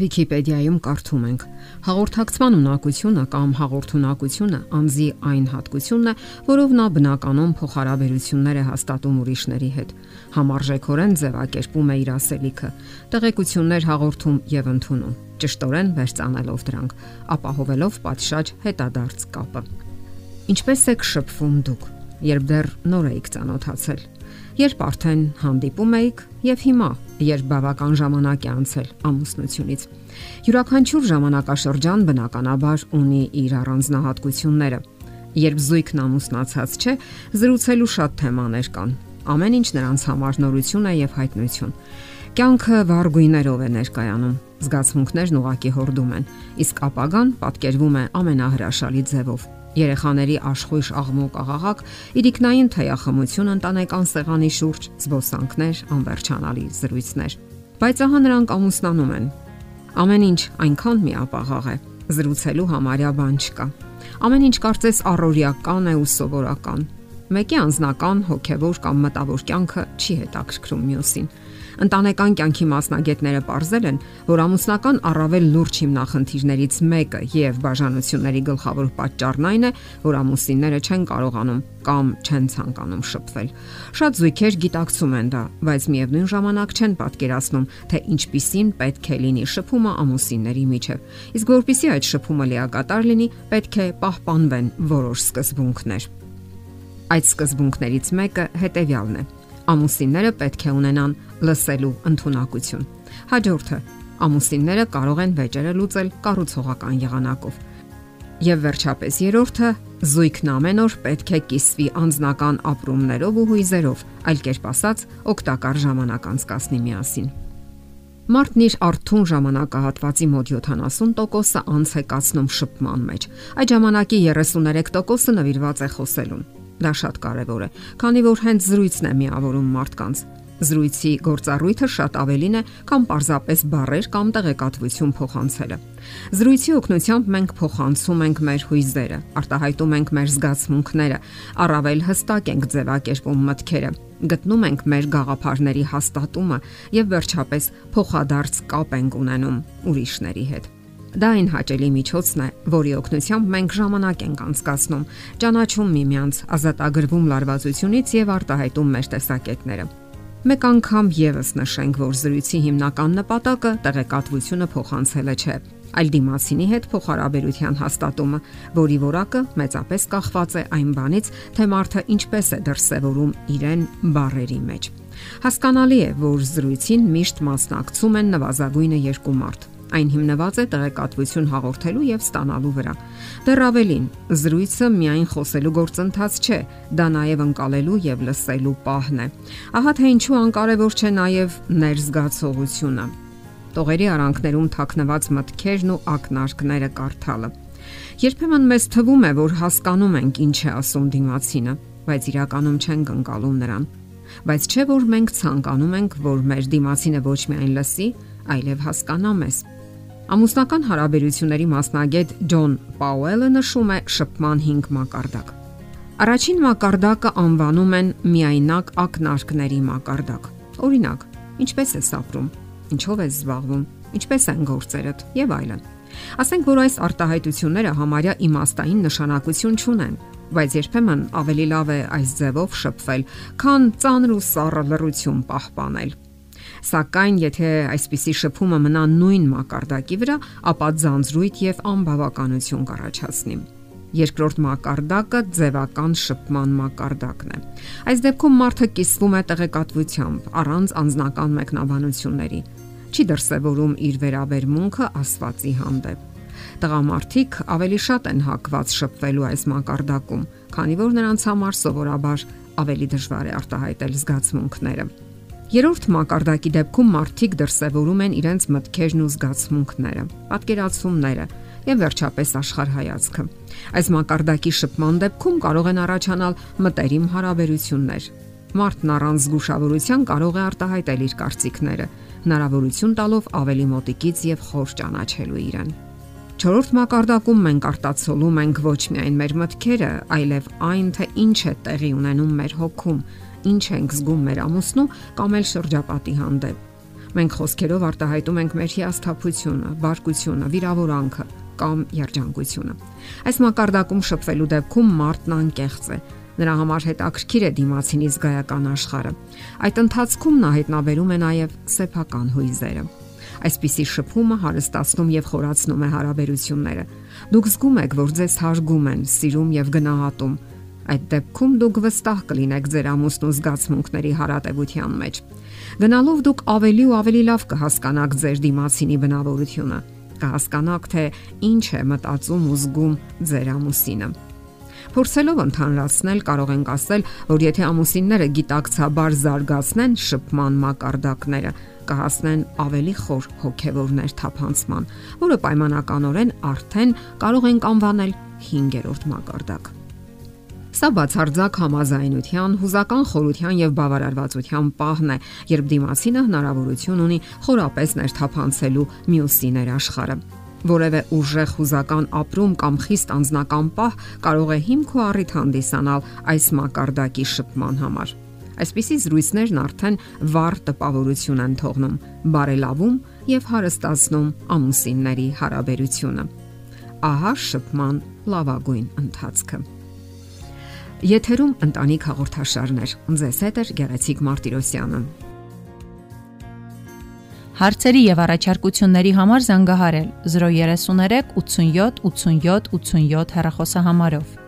Վիկիպեդիայում կարդում ենք. Հաղորդակցման ունակությունը կամ հաղորդունակությունը անձի այն հատկությունն է, որով նա բնականon փոխհարաբերություններ է հաստատում ուրիշների հետ։ Համարժեքորեն ձևակերպում է իր ասելիքը, տեղեկություններ հաղորդում եւ ընդունում, ճշտորեն վերցանելով դրանք, ապահովելով պատշաճ հետադարձ կապը։ Ինչպես եք շփվում դուք, երբ դեռ նոր եք ծանոթացել երբ արդեն հանդիպում եք եւ հիմա, երբ բավական ժամանակ է անցել ամուսնությունից։ Յուրաքանչյուր ժամանակաշրջան բնականաբար ունի իր առանձնահատկությունները։ Երբ զույգն ամուսնացած չէ, զրուցելու շատ թեմաներ կան։ Ամեն ինչ նրանց համար նորություն է եւ հայտնություն։ Կյանքը վառ գույներով է ներկայանում, զգացմունքներն ուղակի հորդում են, իսկ ապագան պատկերվում է ամենահրաշալի ձևով երեխաների աշխույժ աղմուկ աղաղակ, իրիկնային թեյախմություն ընտանեկան սեղանի շուրջ, զբոսանքներ, անվերջանալի զրույցներ։ Բայց ահա նրանք ամուսնանում են։ Ամեն ինչ այնքան միապաղաղ է, զրուցելու համարյա բան չկա։ Ամեն ինչ կարծես առօրյական է ու սովորական։ Մեկի անznական, հոգևոր կամ մտավոր կյանքը չի հետաքրքրում մյուսին։ Ընտանեկան կյանքի մասնագետները ողրզել են, որ ամուսնական առավել լուրջ հիմնախնդիրներից մեկը եւ բաժանությունների գլխավոր պատճառն այն է, որ ամուսինները չեն կարողանում կամ չեն ցանկանում շփվել։ Շատ զույգեր գիտակցում են դա, բայց միևնույն ժամանակ չեն պատկերացնում, թե ինչպիսին պետք է լինի շփումը ամուսինների միջև։ Իսկ որpիսի այդ շփումը լիակատար լինի, պետք է պահպանվեն որոշ սկզբունքներ։ Այդ սկզբունքներից մեկը հետեւյալն է ամուսինները պետք է ունենան լսելու ընտունակություն։ Հաջորդը. Ամուսինները կարող են վեճերը լուծել կառուցողական եղանակով։ Եվ վերջապես երրորդը. Զույգն ամեն օր պետք է կիսվի անznական ապրումներով ու հույզերով, այլ կերպ ասած, օգտակար ժամանակ անցկасնի միասին։ Մարդն իր արթուն ժամանակահատվածի մոտ 70%-ը անց է կացնում շփման մեջ։ Այդ ժամանակի 33%-ը նվիրված է խոսելուն։ Դա շատ կարևոր է, քանի որ հենց զրույցն է միավորում մարդկանց։ Զրույցի գործառույթը շատ ավելին է, քան պարզապես բառեր կամ տեղեկատվություն փոխանցելը։ Զրույցի օգնությամբ մենք փոխանցում ենք մեր հույզերը, արտահայտում ենք մեր զգացմունքները, առավել հստակ ենք ձևակերպում մտքերը, գտնում ենք մեր գաղափարների հաստատումը եւ վերջապես փոխադարձ կապ ենք ունենում ուրիշների հետ։ Դա այն հաճելի միջոցն է, որի օգնությամբ մենք ժամանակ ենք անցկացնում, ճանաչում միմյանց, ազատագրվում լարվածությունից եւ արտահայտում մեր տեսակետները։ Մեկ անգամ եւս նշենք, որ զրույցի հիմնական նպատակը տեղեկատվությունը փոխանցելը չէ, այլ դիմացինի հետ փոխհարաբերության հաստատումը, որի որակը մեծապես կախված է այն բանից, թե մարդը ինչպես է դրսևորում իրեն բարերի մեջ։ Հասկանալի է, որ զրույցին միշտ մասնակցում են նվազագույնը երկու մարդ Այն հիմնված է տեղեկատվություն հաղորդելու եւ ստանալու վրա։ Դեռ ավելին, զրույցը միայն խոսելու գործընթաց չէ, դա նաեւ ընկալելու եւ լսելու պահն է։ Ահա թե ինչու անկարևոր չէ նաեւ ներզգացողությունը։ Տողերի արանքներում թաքնված մտքերն ու ակնարկները կարդալը։ Երբեմն մեզ թվում է, որ հասկանում ենք ինչ է ասում դիմացինը, բայց իրականում չենք ընկալում նրան։ Բայց չէ որ մենք ցանկանում ենք, որ մեր դիմացինը ոչ միայն լսի, այլև հասկանա մեզ։ Ամուսնական հարաբերությունների մասնագետ Ջոն Պաուելը նշում է շփման 5 մակարդակ։ Առաջին մակարդակը անվանում են միայնակ ակնարկների մակարդակ։ Օրինակ, ինչպես ես ապրում, ինչով ես զբաղվում, ինչպես են գործերդ եւ այլն։ Ասենք որ այս արտահայտությունները համարյա իմաստային նշանակություն չունեն, բայց երբեմն ավելի լավ է այս ձևով շփվել, քան ծանր ու սառը լռություն պահպանել Սակայն եթե այսպիսի շփումը մնա նույն մակարդակի վրա, ապա ձանձրույթ եւ անբավականություն կառաջացնի։ Երկրորդ մակարդակը ձևական շփման մակարդակն է։ Այս դեպքում մարդը կիսվում է տեղեկատվությամբ առանց անznական մեկնաբանությունների։ Չի դրսևորում իր վերաբերմունքը ասվածի հանդեպ։ Տղամարդիկ ավելի շատ են հակված շփվելու այս մակարդակում, քանի որ նրանց համար սովորաբար ավելի դժվար է արտահայտել զգացմունքները։ Երորդ մակարդակի դեպքում մարդիկ դրսևորում են իրենց մտքերն ու զգացմունքները, պատկերացումները եւ վերջապես աշխարհայացքը։ Այս մակարդակի շփման դեպքում կարող են առաջանալ մտերիմ հարաբերություններ։ Մարդն առանց զգուշավորության կարող է արտահայտել իր կարծիքները, հնարավորություն տալով ավելի մոտիկից եւ խոր ճանաչելու իրեն։ Չորրորդ մակարդակում մենք արտացոլում ենք ոչ միայն մեր մտքերը, այլև այն, թե ինչ է տեղի ունենում մեր հոգում, ինչ ենք զգում մեր ամուսնու կամ էլ շրջապատի հանդեպ։ Մենք խոսքերով արտահայտում ենք մեր հիասթափությունը, բարկությունը, վիրավորանքը կամ երջանկությունը։ Այս մակարդակում շփվելու դեպքում մարդն անկեղծ է։ Նրա համար հետաքրքիր է դիմացինի զգայական աշխարհը։ Այդ ընթացքում նա հայտնաբերում է նաև սեփական հույզերը։ Այսպիսի շփումը հարստացնում եւ խորացնում է հարաբերությունները։ Դուք զգում եք, որ ձեզ հարգում են, սիրում եւ գնահատում, Այդ դեպքում դուք վստահ կլինեք ձեր ամուսնու զգացմունքների հարատեվության մեջ։ Գնալով դուք ավելի ու ավելի լավ կհասկանաք ձեր դիմացինի բնավորությունը։ Կհասկանաք, թե ինչ է մտածում ու զգում ձեր ամուսինը։ Փորձելով ընդհանրացնել կարող ենք ասել, որ եթե ամուսինները գիտակցաբար զարգացնեն շփման մակարդակները, կհասնեն ավելի խոր հոգևոր ներթափանցման, որը պայմանականորեն արդեն կարող ենք անվանել 5-րդ մակարդակ։ Սա բացարձակ համաձայնության, հուզական խորության եւ բավարարվածության պահն է, երբ դիմացինը հնարավորություն ունի խորապես ներթափանցելու մյուսի ներաշխարը։ Որևէ ուժեղ հուզական ապրում կամ խիստ անznական պահ կարող է հիմք ու առիթ հանդիսանալ այս մակարդակի շփման համար։ Այսպիսի զրույցներն արդեն վառ տպավորություն են թողնում, բարելավում եւ հարստացնում ամուսինների հարաբերությունը։ Ահա շփման լավագույն ընթացքը։ Եթերում ընտանիք հաղորդաշարներ։ Ձեզ հետ է Գեղեցիկ Մարտիրոսյանը։ Հարցերի եւ առաջարկությունների համար զանգահարել 033 87 87 87 հեռախոսահամարով։